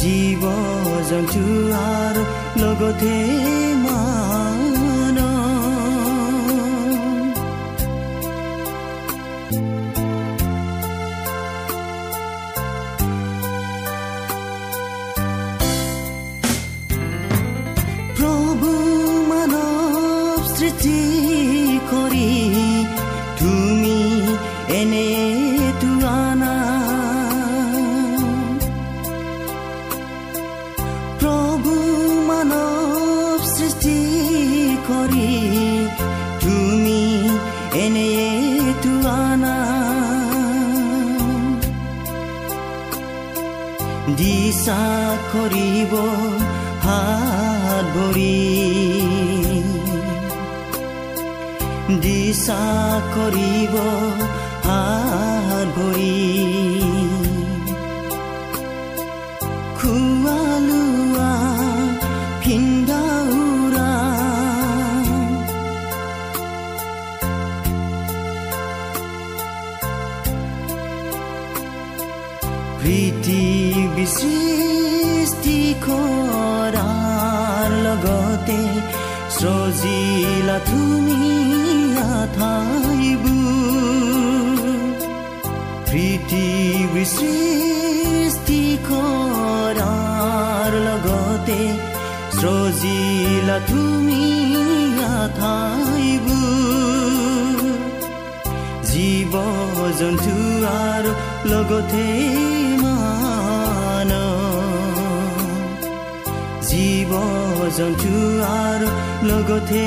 জীৱ জন্তু আৰু লগতে মান দিশা কৰিব হাত ভৰি দিশা কৰিব হাত ভৰি জীৱ জন্তু আৰু লগতে মান জীৱ জন্তু আৰু লগতে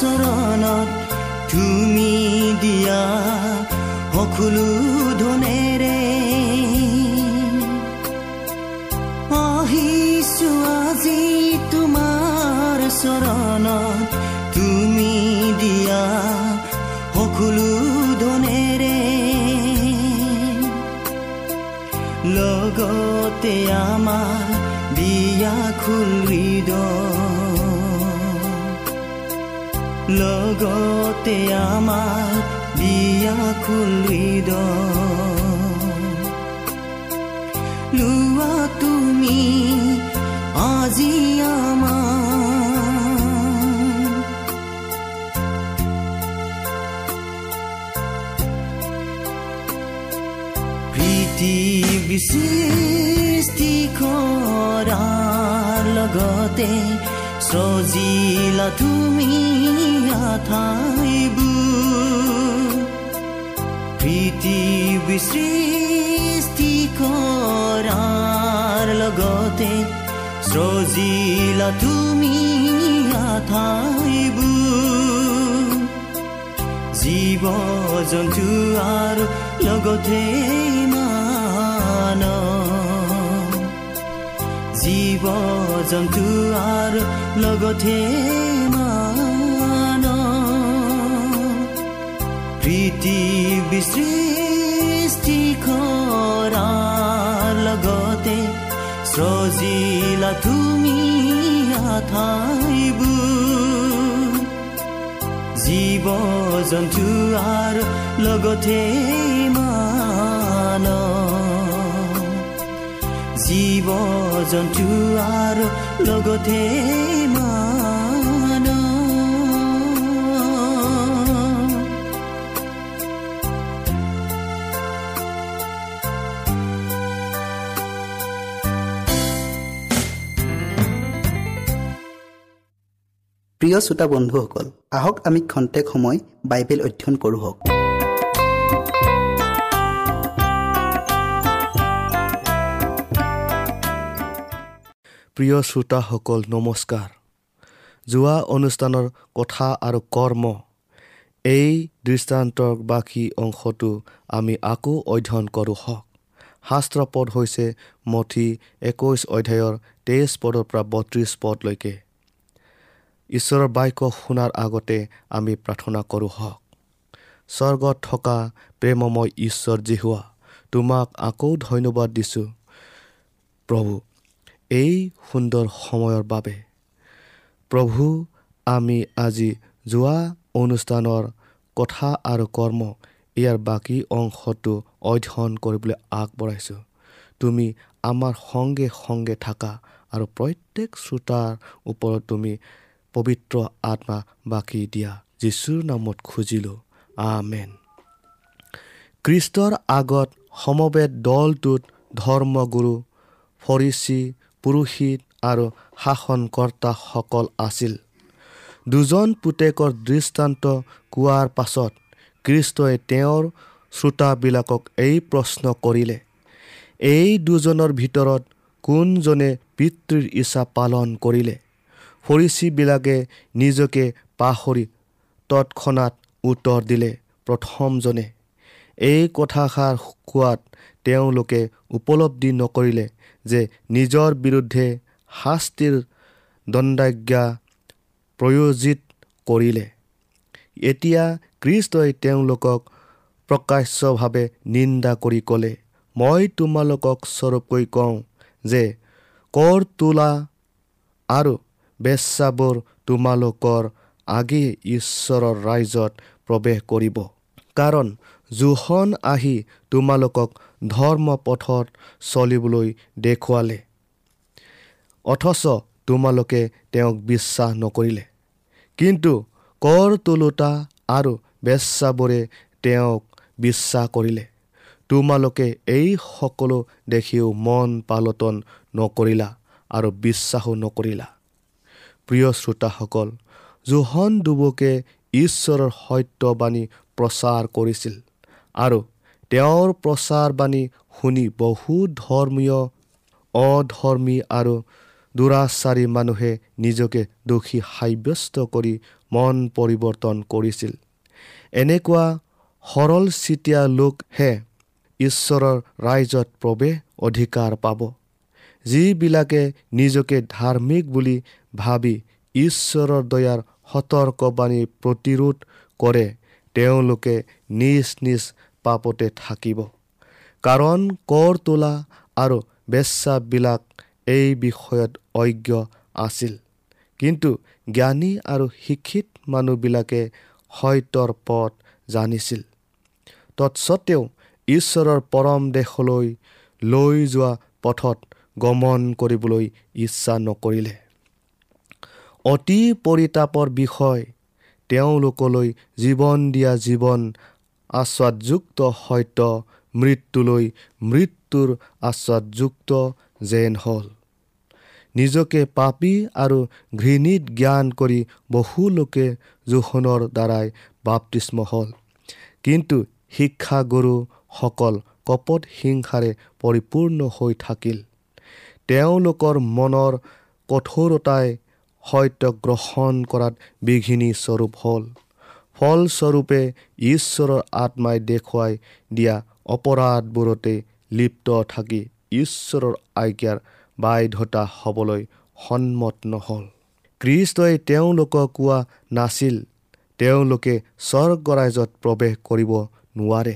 চৰণত তুমি দিয়া সকলো ধনেৰে। আহিছো আজি তোমাৰ চৰণত তুমি দিয়া সকলো ধনেৰে। লগতে আমাৰ বিয়া খুলিদ লগতে আমাৰ বিয়া খুলিদ লোৱা তুমি আজি আমাৰ পৃথিৱী সৃষ্টি কৰাৰ লগতে সজিলা তুমি আঠাইবোৰ প্ৰীতি সৃষ্টি কৰাৰ লগতে সজিলা তুমি আঠাইবোৰ জীৱ জন্তু আৰু লগতে মান জীৱ জন্তু আৰু লগতে মান পৃথিৱী সৃষ্টি কৰাৰ লগতে সজিলা তুমি আঠাইবোৰ জীৱ জন্তু আৰু লগতে মান জীৱ জন্তু আৰু লগতে প্ৰিয় শ্ৰোতা বন্ধুসকল আহক আমি খন্তেক সময় বাইবেল অধ্যয়ন কৰোঁ হওক। প্ৰিয় শ্ৰোতাসকল নমস্কাৰ। যোৱা অনুষ্ঠানৰ কথা আৰু কৰ্ম এই দৃষ্টান্তৰ বাকী অংশটো আমি আকৌ অধ্যয়ন কৰোঁ হওক। শাস্ত্ৰ পদ হৈছে মঠি একৈছ অধ্যায়ৰ তেইছ পদৰ পৰা বত্ৰিছ পদলৈকে। ঈশ্বৰৰ বাক্য শুনাৰ আগতে আমি প্ৰাৰ্থনা কৰোঁ হওক। স্বৰ্গত থকা প্ৰেমময় ঈশ্বৰ জিহুৱা তোমাক আকৌ ধন্যবাদ দিছোঁ। প্ৰভু এই সুন্দৰ সময়ৰ বাবে। প্ৰভু আমি আজি যোৱা অনুষ্ঠানৰ কথা আৰু কৰ্ম ইয়াৰ বাকী অংশটো অধ্যয়ন কৰিবলৈ আগবঢ়াইছোঁ। তুমি আমাৰ সংগে সংগে থাকা আৰু প্ৰত্যেক শ্ৰোতাৰ ওপৰত তুমি পবিত্ৰ আত্মা বাকী দিয়া যীশুৰ নামত খুজিলোঁ। আমেন। খ্ৰীষ্টৰ আগত সমবেত দলটোত ধৰ্মগুৰু ফৰিচী পুৰোহিত আৰু শাসনকৰ্তাসকল আছিল। দুজন পুতেকৰ দৃষ্টান্ত কোৱাৰ পাছত খ্ৰীষ্টই তেওঁৰ শ্ৰোতাবিলাকক এই প্ৰশ্ন কৰিলে এই দুজনৰ ভিতৰত কোনজনে পিতৃৰ ইচ্ছা পালন কৰিলে? ফৰিচীবিলাকে নিজকে পাহৰি তৎক্ষণাত উত্তৰ দিলে প্ৰথমজনে। এই কথাষাৰ কোৱাত তেওঁলোকে উপলব্ধি নকৰিলে যে নিজৰ বিৰুদ্ধে শাস্তিৰ দণ্ডাজ্ঞা প্ৰয়োজিত কৰিলে। এতিয়া খ্ৰীষ্টই তেওঁলোকক প্ৰকাশ্যভাৱে নিন্দা কৰি ক'লে মই তোমালোকক স্বৰূপকৈ কওঁ যে কৰ তোলা আৰু বেচাবোৰ তোমালোকৰ আগেয়ে ঈশ্বৰৰ ৰাইজত প্ৰৱেশ কৰিব। কাৰণ জোখন আহি তোমালোকক ধৰ্ম পথত চলিবলৈ দেখুৱালে। অথচ তোমালোকে তেওঁক বিশ্বাস নকৰিলে। কিন্তু কৰ তোলোতা আৰু বেচাবোৰে তেওঁক বিশ্বাস কৰিলে। তোমালোকে এই সকলো দেখিও মন পালটন নকৰিলা আৰু বিশ্বাসো নকৰিলা। প্ৰিয় শ্ৰোতাসকল জোহন ডুবুকে ঈশ্বৰৰ সত্যবাণী প্ৰচাৰ কৰিছিল আৰু তেওঁৰ প্ৰচাৰবাণী শুনি বহু ধৰ্মীয় অধৰ্মী আৰু দুৰাচাৰী মানুহে নিজকে দোষী সাব্যস্ত কৰি মন পৰিৱৰ্তন কৰিছিল। এনেকুৱা সৰল চিতীয়া লোকহে ঈশ্বৰৰ ৰাইজত প্ৰৱেশ অধিকাৰ পাব। যিবিলাকে নিজকে ধাৰ্মিক বুলি ভাবি ঈশ্বৰৰ দয়াৰ সতৰ্কবাণী প্ৰতিৰোধ কৰে তেওঁলোকে নিজ নিজ পাপতে থাকিব। কাৰণ কৰ তোলা আৰু বেচাবিলাক এই বিষয়ত অজ্ঞ আছিল। কিন্তু জ্ঞানী আৰু শিক্ষিত মানুহবিলাকে সত্যৰ পথ জানিছিল। তৎসত্বেও ঈশ্বৰৰ পৰম দেশলৈ লৈ যোৱা পথত গমন কৰিবলৈ ইচ্ছা নকৰিলে। অতি পৰিতাপৰ বিষয় তেওঁলোকলৈ জীৱন দিয়া জীৱন আশ্বাদযুক্ত সত্য মৃত্যুলৈ মৃত্যুৰ আশ্বাদযুক্ত যেন হ'ল। নিজকে পাপী আৰু ঘৃণিত জ্ঞান কৰি বহু লোকে দ্বাৰাই বাপতিস্ম হ'ল। কিন্তু শিক্ষাগুৰু সকল কপট হিংসাৰে পৰিপূৰ্ণ হৈ থাকিল। তেওঁলোকৰ মনৰ কঠোৰতাই সত্য গ্ৰহণ কৰাত বিঘিনি স্বৰূপ হ'ল। ফলস্বৰূপে ঈশ্বৰৰ আত্মাই দেখুৱাই দিয়া অপৰাধবোৰতে লিপ্ত থাকি ঈশ্বৰৰ আজ্ঞাৰ বাধ্যতা হ'বলৈ সন্মত নহ'ল। কৃষ্টই তেওঁলোকক কোৱা নাছিল তেওঁলোকে স্বৰ্গৰাজ্যত প্ৰৱেশ কৰিব নোৱাৰে।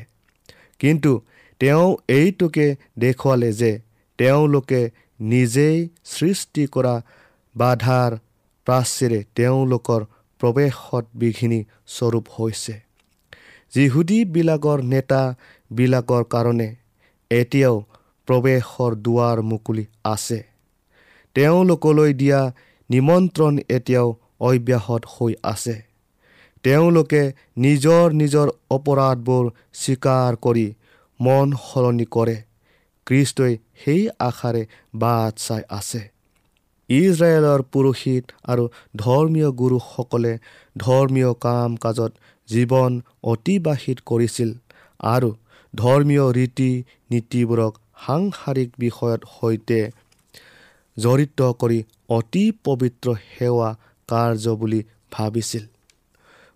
কিন্তু তেওঁ এইটোকে দেখুৱালে যে তেওঁলোকে নিজেই সৃষ্টি কৰা বাধাৰ প্ৰাচীৰে তেওঁলোকৰ প্ৰৱেশত বিঘিনি স্বৰূপ হৈছে। যিহুদীবিলাকৰ নেতাবিলাকৰ কাৰণে এতিয়াও প্ৰৱেশৰ দুৱাৰ মুকলি আছে। তেওঁলোকলৈ দিয়া নিমন্ত্ৰণ এতিয়াও অব্যাহত হৈ আছে। তেওঁলোকে নিজৰ নিজৰ অপৰাধবোৰ স্বীকাৰ কৰি মন সলনি কৰে। খ্ৰীষ্টই সেই আশাৰে বাট চাই আছে ইজৰাইলৰ পুৰোহিত আৰু ধৰ্মীয় গুৰুসকলে ধৰ্মীয় কাম কাজত জীৱন অতিবাহিত কৰিছিল আৰু ধৰ্মীয় ৰীতি নীতিবোৰক সাংসাৰিক বিষয়ত সৈতে জড়িত কৰি অতি পবিত্ৰ সেৱা কাৰ্য বুলি ভাবিছিল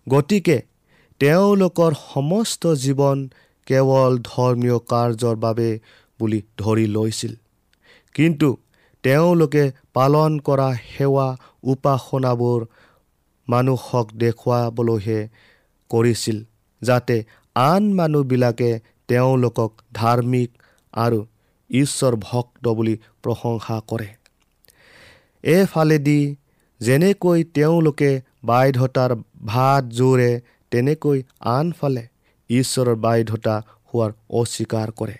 গতিকে তেওঁলোকৰ সমস্ত জীৱন কেৱল ধৰ্মীয় কাৰ্যৰ বাবে বুলি ধৰি লৈছিল। কিন্তু তেওঁলোকে পালন কৰা সেৱা উপাসনাবোৰ মানুহক দেখুৱাবলৈহে কৰিছিল যাতে আন মানুহবিলাকে তেওঁলোকক ধাৰ্মিক আৰু ঈশ্বৰ ভক্ত বুলি প্ৰশংসা কৰে। এফালেদি যেনেকৈ তেওঁলোকে বাধ্যতাৰ ভাত জোৰে তেনেকৈ আনফালে ঈশ্বৰৰ বাধ্যতা হোৱাৰ অস্বীকাৰ কৰে।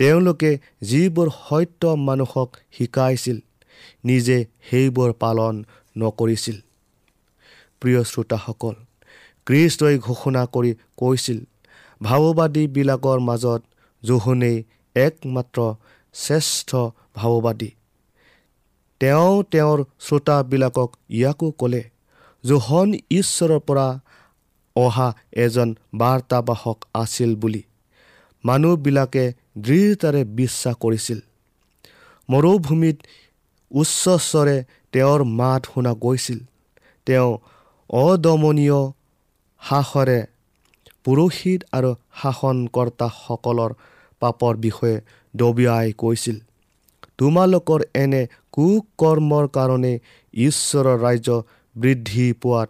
তেওঁলোকে যিবোৰ সত্য মানুহক শিকাইছিল নিজে সেইবোৰ পালন নকৰিছিল। প্ৰিয় শ্ৰোতাসকল কৃষ্টই ঘোষণা কৰি কৈছিল ভাৱবাদীবিলাকৰ মাজত জোহনেই একমাত্ৰ শ্ৰেষ্ঠ ভাৱবাদী। তেওঁ তেওঁৰ শ্ৰোতাবিলাকক ইয়াকো ক'লে জোহন ঈশ্বৰৰ পৰা অহা এজন বাৰ্তাবাহক আছিল বুলি মানুহবিলাকে দৃঢ়তাৰে বিশ্বাস কৰিছিল। মৰুভূমিত উচ্চস্বৰে তেওঁৰ মাত শুনা গৈছিল। তেওঁ অদমনীয় সাহসেৰে পুৰোহিত আৰু শাসনকৰ্তাসকলৰ পাপৰ বিষয়ে দবিয়াই কৈছিল। তোমালোকৰ এনে কুকৰ্মৰ কাৰণে ঈশ্বৰৰ ৰাজ্য বৃদ্ধি পোৱাত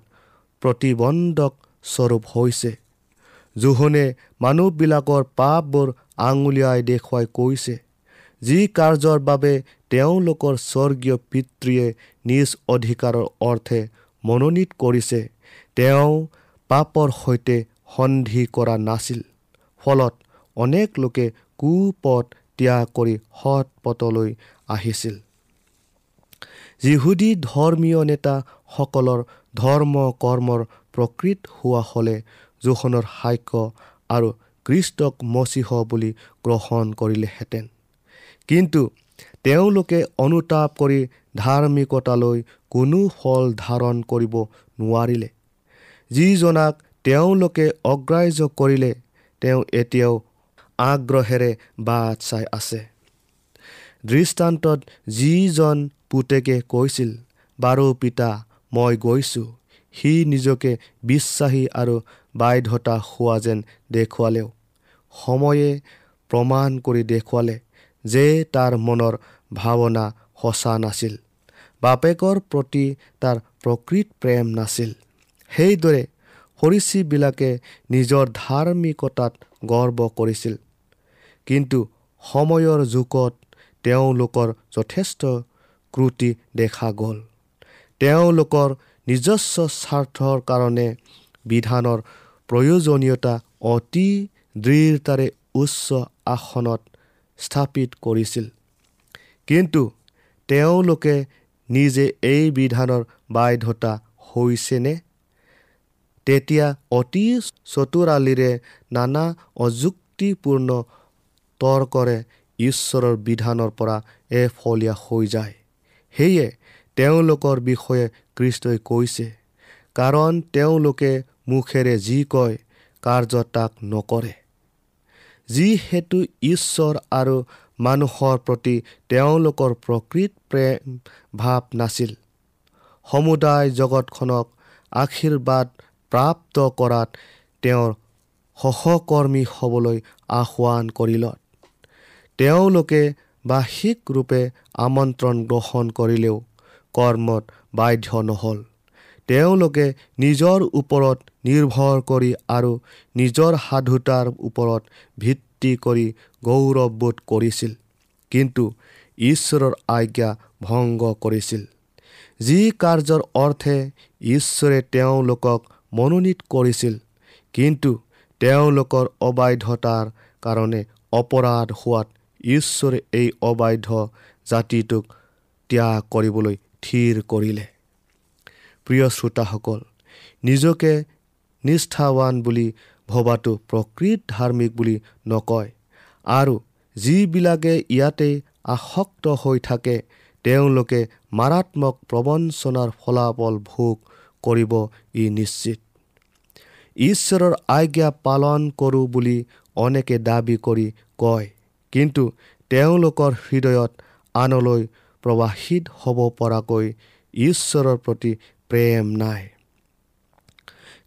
প্ৰতিবন্ধক স্বৰূপ হৈছে। জোহনে মানুহবিলাকৰ পাপবোৰ আঙুলিয়াই দেখুৱাই কৈছে। যি কাৰ্যৰ বাবে তেওঁলোকৰ স্বৰ্গীয় পিতৃয়ে নিজ অধিকাৰৰ অৰ্থে মনোনীত কৰিছে তেওঁ পাপৰ সৈতে সন্ধি কৰা নাছিল। ফলত অনেক লোকে কুপথ ত্যাগ কৰি সৎ পথলৈ আহিছিল। যিহুদী ধৰ্মীয় নেতাসকলৰ ধৰ্ম কৰ্মৰ প্ৰকৃত হোৱা হ'লে জোখনৰ সাক্ষ্য আৰু কৃষ্টক মচিহ বুলি গ্ৰহণ কৰিলেহেঁতেন। কিন্তু তেওঁলোকে অনুতাপ কৰি ধাৰ্মিকতালৈ কোনো ফল ধাৰণ কৰিব নোৱাৰিলে। যিজনাক তেওঁলোকে অগ্ৰাহ্য কৰিলে তেওঁ এতিয়াও আগ্ৰহেৰে বাট চাই আছে। দৃষ্টান্তত যিজন পুতেকে কৈছিল বাৰু পিতা মই গৈছোঁ। সি নিজকে বিশ্বাসী আৰু বাধ্যতা হোৱা যেন দেখুৱালেও সময়ে প্ৰমাণ কৰি দেখুৱালে যে তাৰ মনৰ ভাৱনা সঁচা নাছিল বাপেকৰ প্ৰতি তাৰ প্ৰকৃত প্ৰেম নাছিল। সেইদৰে সৰীচীবিলাকে নিজৰ ধাৰ্মিকতাত গৰ্ব কৰিছিল। কিন্তু সময়ৰ যুগত তেওঁলোকৰ যথেষ্ট ক্ৰুটি দেখা গ'ল। তেওঁলোকৰ নিজস্ব স্বাৰ্থৰ কাৰণে বিধানৰ প্ৰয়োজনীয়তা অতি দৃঢ়তাৰে উচ্চ আসনত স্থাপিত কৰিছিল। কিন্তু তেওঁলোকে নিজে এই বিধানৰ বাধ্যতা হৈছেনে? তেতিয়া অতি চতুৰালিৰে নানা অযুক্তিপূৰ্ণ তৰ্কৰে ঈশ্বৰৰ বিধানৰ পৰা এফলীয়া হৈ যায়। সেয়ে তেওঁলোকৰ বিষয়ে কৃষ্টই কৈছে কাৰণ তেওঁলোকে মুখেৰে যি কয় কাৰ্য তাক নকৰে। যিহেতু ঈশ্বৰ আৰু মানুহৰ প্ৰতি তেওঁলোকৰ প্ৰকৃত প্ৰেম ভাৱ নাছিল সমুদায় জগতখনক আশীৰ্বাদ প্ৰাপ্ত কৰাত তেওঁৰ সহকৰ্মী হ'বলৈ আহ্বান কৰিলত তেওঁলোকে বাৰ্ষিক ৰূপে আমন্ত্ৰণ গ্ৰহণ কৰিলেও কৰ্মত বাধ্য নহ'ল। তেওঁলোকে নিজৰ ওপৰত নিৰ্ভৰ কৰি আৰু নিজৰ সাধুতাৰ ওপৰত ভিত্তি কৰি গৌৰৱবোধ কৰিছিল। কিন্তু ঈশ্বৰৰ আজ্ঞা ভংগ কৰিছিল। যি কাৰ্যৰ অৰ্থে ঈশ্বৰে তেওঁলোকক মনোনীত কৰিছিল কিন্তু তেওঁলোকৰ অবাধ্যতাৰ কাৰণে অপৰাধ হোৱাত ঈশ্বৰে এই অবাধ্য জাতিটোক ত্যাগ কৰিবলৈ থিৰ কৰিলে। প্ৰিয় শ্ৰোতাসকল নিজকে নিষ্ঠাৱান বুলি ভবাটো প্ৰকৃত ধাৰ্মিক বুলি নকয়। আৰু যিবিলাকে ইয়াতে আসক্ত হৈ থাকে তেওঁলোকে মাৰাত্মক প্ৰবঞ্চনাৰ ফলাফল ভোগ কৰিব ই নিশ্চিত। ঈশ্বৰৰ আজ্ঞা পালন কৰোঁ বুলি অনেকে দাবী কৰি কয় কিন্তু তেওঁলোকৰ হৃদয়ত আনলৈ প্ৰৱাহিত হ'ব পৰাকৈ ঈশ্বৰৰ প্ৰতি প্ৰেম নাই।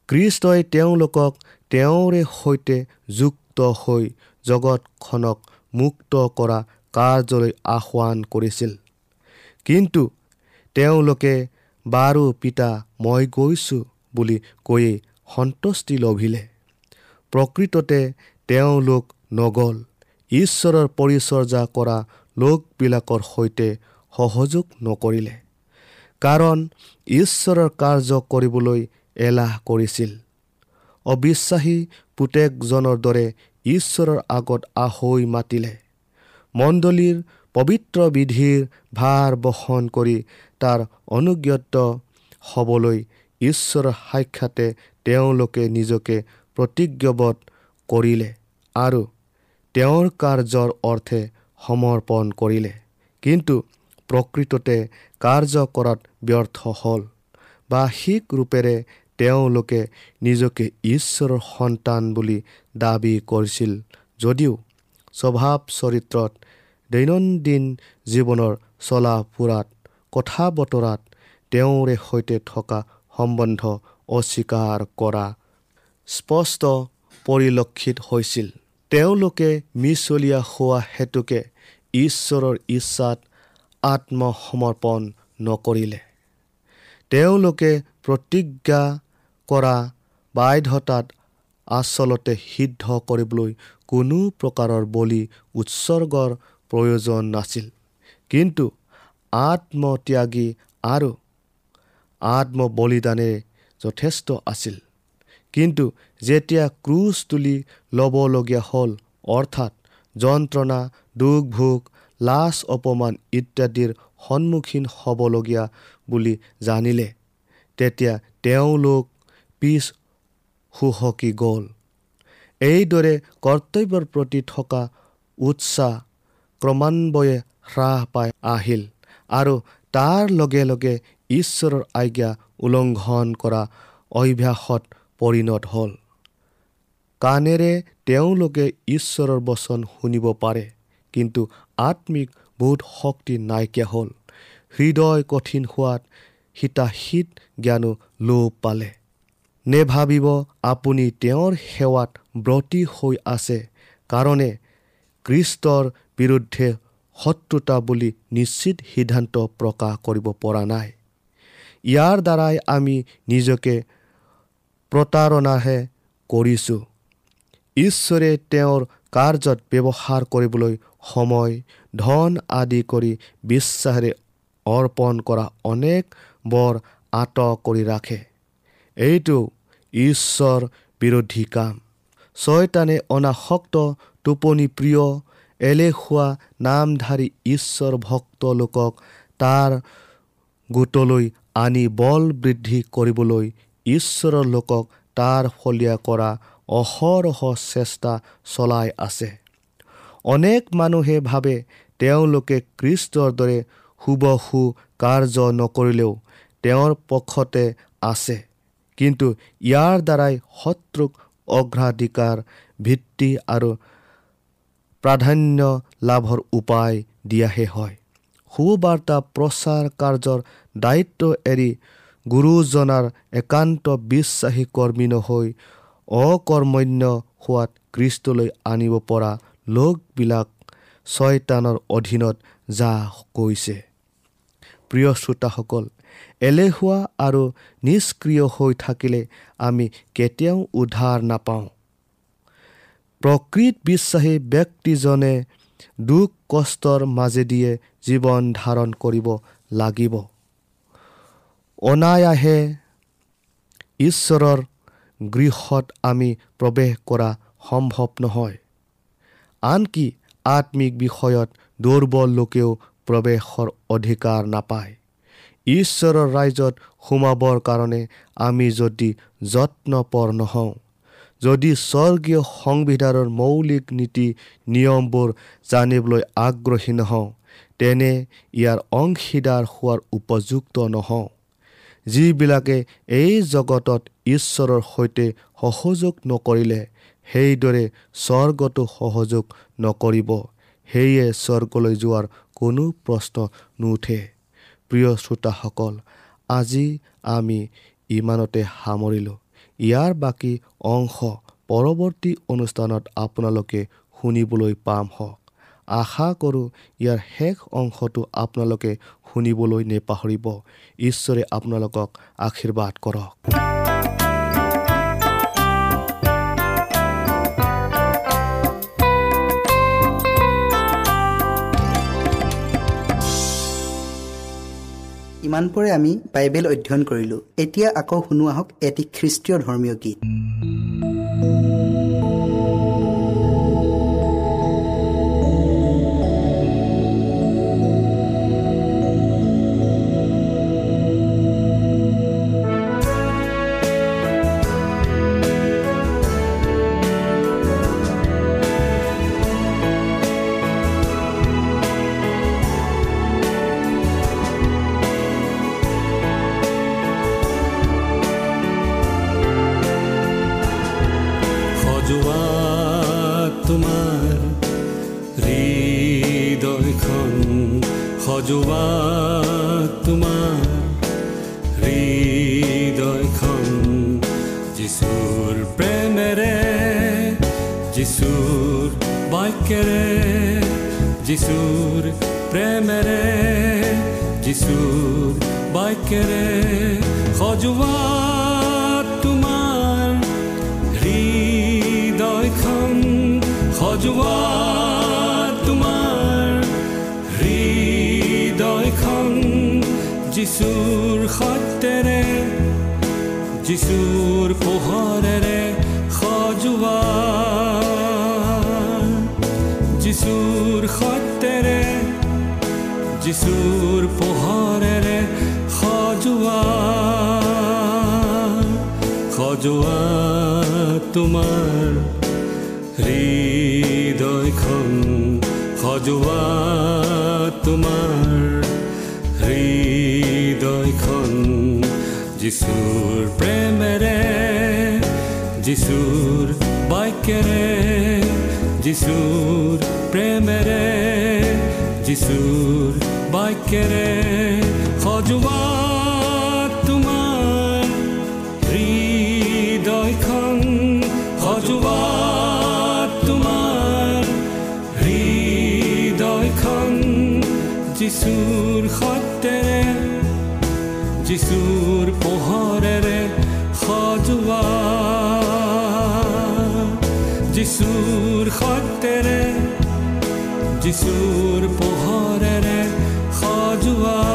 কৃষ্টই তেওঁলোকক তেওঁৰে সৈতে যুক্ত হৈ জগতখনক মুক্ত কৰা কাৰ্যলৈ আহ্বান কৰিছিল। কিন্তু তেওঁলোকে বাৰু পিতা মই গৈছোঁ বুলি কৈয়ে সন্তুষ্টি লভিলে। প্ৰকৃততে তেওঁলোক নগ'ল। ঈশ্বৰৰ পৰিচৰ্যা কৰা লোকবিলাকৰ সৈতে সহযোগ নকৰিলে। কাৰণ ঈশ্বৰৰ কাৰ্য কৰিবলৈ এলাহ কৰিছিল। অবিশ্বাসী পুতেকজনৰ দৰে ঈশ্বৰৰ আগত আহৈ মাতিলে। মণ্ডলীৰ পবিত্ৰ বিধিৰ ভাৰ বহন কৰি তাৰ অনুজ্ঞত হ'বলৈ ঈশ্বৰৰ সাক্ষাতে তেওঁলোকে নিজকে প্ৰতিজ্ঞবদ্ধ কৰিলে আৰু তেওঁৰ কাৰ্যৰ অৰ্থে সমৰ্পণ কৰিলে। কিন্তু প্ৰকৃততে কাৰ্য কৰাত ব্যৰ্থ হ'ল বাৰ্ষিক ৰূপেৰে তেওঁলোকে নিজকে ঈশ্বৰৰ সন্তান বুলি দাবী কৰিছিল যদিও স্বভাৱ চৰিত্ৰত দৈনন্দিন জীৱনৰ চলা ফুৰাত কথা বতৰাত তেওঁৰে সৈতে থকা সম্বন্ধ অস্বীকাৰ কৰা স্পষ্ট পৰিলক্ষিত হৈছিল। তেওঁলোকে মিছলীয়া হোৱা হেতুকে ঈশ্বৰৰ ইচ্ছাত আত্মসমৰ্পণ নকৰিলে। তেওঁলোকে প্ৰতিজ্ঞা কৰা বাধ্যতাত আচলতে সিদ্ধ কৰিবলৈ কোনো প্ৰকাৰৰ বলি উৎসৰ্গৰ প্ৰয়োজন নাছিল। কিন্তু আত্মত্যাগী আৰু আত্মবলিদানেৰে যথেষ্ট আছিল। কিন্তু যেতিয়া ক্ৰুজ তুলি ল'বলগীয়া হ'ল অৰ্থাৎ যন্ত্ৰণা দুখ ভোগ লাজ অপমান ইত্যাদিৰ সন্মুখীন হ'বলগীয়া বুলি জানিলে। তেতিয়া তেওঁলোক পিছ সুহকি গ'ল। এইদৰে কৰ্তব্যৰ প্ৰতি থকা উৎসাহ ক্ৰমান্বয়ে হ্ৰাস পাই আহিল আৰু তাৰ লগে লগে ঈশ্বৰৰ আজ্ঞা উলংঘন কৰা অভ্যাসত পৰিণত হ'ল। কাণেৰে তেওঁলোকে ঈশ্বৰৰ বচন শুনিব পাৰে। কিন্তু আত্মিক বোধ শক্তি নাইকিয়া হ'ল। হৃদয় কঠিন হোৱাত হিতাহিত জ্ঞানো লোপ পালে। নেভাবিব আপুনি তেওঁৰ সেৱাত ব্ৰতী হৈ আছে কাৰণে কৃষ্টৰ বিৰুদ্ধে শত্ৰুতা বুলি নিশ্চিত সিদ্ধান্ত প্ৰকাশ কৰিব পৰা নাই। ইয়াৰ দ্বাৰাই আমি নিজকে প্ৰতাৰণাহে কৰিছোঁ। ঈশ্বৰে তেওঁৰ কাৰ্যত ব্যৱহাৰ কৰিবলৈ সময় ধন আদি কৰি বিশ্বাসেৰে অৰ্পণ কৰা অনেক বৰ আঁত কৰি ৰাখে। এইটো ঈশ্বৰ বিৰোধী কাম। ছয়তানে অনাসক্ত টোপনি প্ৰিয় এলেহুৱা নামধাৰী ঈশ্বৰ ভক্ত লোকক তাৰ গোটলৈ আনি বল বৃদ্ধি কৰিবলৈ ঈশ্বৰৰ লোকক তাৰ ফলীয়া কৰা অহৰহ চেষ্টা চলাই আছে। অনেক মানুহে ভাবে তেওঁলোকে কৃষ্টৰ দৰে শুভসু কাৰ্য নকৰিলেও তেওঁৰ পক্ষতে আছে। কিন্তু ইয়াৰ দ্বাৰাই শত্ৰুক অগ্ৰাধিকাৰ ভিত্তি আৰু প্ৰাধান্য লাভৰ উপায় দিয়াহে হয়। সুবাৰ্তা প্ৰচাৰ কাৰ্যৰ দায়িত্ব এৰি গুৰুজনাৰ একান্ত বিশ্বাসী কৰ্মী নহৈ অকৰ্মণ্য হোৱাত কৃষ্টলৈ আনিব পৰা লোকবিলাক ছয়তানৰ অধীনত যা কৈছে। প্ৰিয় শ্ৰোতাসকল এলেহুৱা আৰু নিষ্ক্ৰিয় হৈ থাকিলে আমি কেতিয়াও উদ্ধাৰ নাপাওঁ। প্ৰকৃত বিশ্বাসী ব্যক্তিজনে দুখ কষ্টৰ মাজেদিয়ে জীৱন ধাৰণ কৰিব লাগিব। অনায়াসে ঈশ্বৰৰ গৃহত আমি প্ৰৱেশ কৰা সম্ভৱ নহয়। আনকি আত্মিক বিষয়ত দুৰ্বল লোকেও প্ৰৱেশৰ অধিকাৰ নাপায়। ঈশ্বৰৰ ৰাইজত সোমাবৰ কাৰণে আমি যদি যত্নপৰ নহওঁ যদি স্বৰ্গীয় সংবিধানৰ মৌলিক নীতি নিয়মবোৰ জানিবলৈ আগ্ৰহী নহওঁ তেনে ইয়াৰ অংশীদাৰ হোৱাৰ উপযুক্ত নহওঁ। যিবিলাকে এই জগতত ঈশ্বৰৰ সৈতে সহযোগ নকৰিলে সেইদৰে স্বৰ্গতো সহযোগ নকৰিব। সেয়ে স্বৰ্গলৈ যোৱাৰ কোনো প্ৰশ্ন নুঠে। প্ৰিয় শ্ৰোতাসকল আজি আমি ইমানতে সামৰিলোঁ। ইয়াৰ বাকী অংশ পৰৱৰ্তী অনুষ্ঠানত আপোনালোকে শুনিবলৈ পাম হওক আশা কৰোঁ ইয়াৰ শেষ অংশটো আপোনালোকে শুনিবলৈ নেপাহৰিব। ঈশ্বৰে আপোনালোকক আশীৰ্বাদ কৰক। ইমানপৰে আমি বাইবেল অধ্যয়ন কৰিলোঁ। এতিয়া আকৌ শুনো আহক এটি খ্ৰীষ্টীয় ধৰ্মীয় গীত। যিচুৰ সত্যেৰে যিচুৰ পোহৰেৰে সজোৱা সজোৱা তোমাৰ হৃদয়খন সজোৱা তোমাৰ হৃদয়খন যিচুৰ প্ৰেমেৰে যিচুৰ বাক্যেৰে যিচুৰ প্ৰেমেৰে যিচুৰ বাক্যেৰে সজোৱা তোমাৰ হৃদয়খন সজোৱা তোমাৰ হৃদয়খন যিচুৰ সত্যেৰে যিচুৰ পোহৰেৰে সজোৱা যিচুৰ যিচুৰ পোহৰেৰে সজোৱা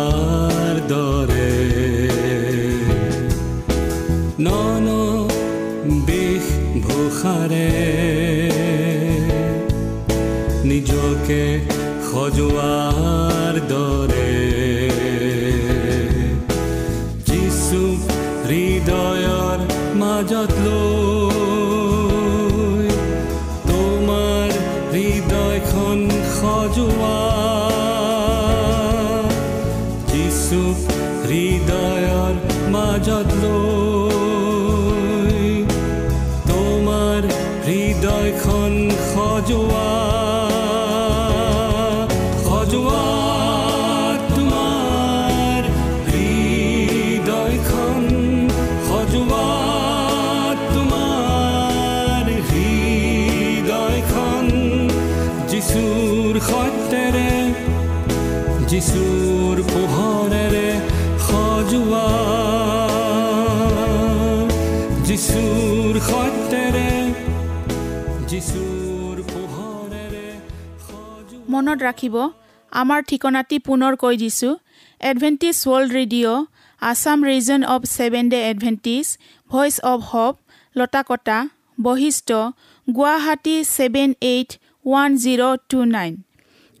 তার দরে। নন বিষ ভূষারে নিজকে সজোৱাৰ দৰে। যিচুৰ পোহৰেৰে মনত ৰাখিব আমাৰ ঠিকনাটি পুনৰ কৈ দিছোঁ। Adventist world radio' Assam region of seven day Adventist voice of hope Lotakata Basistha Guwahati seven eight one zero' two nine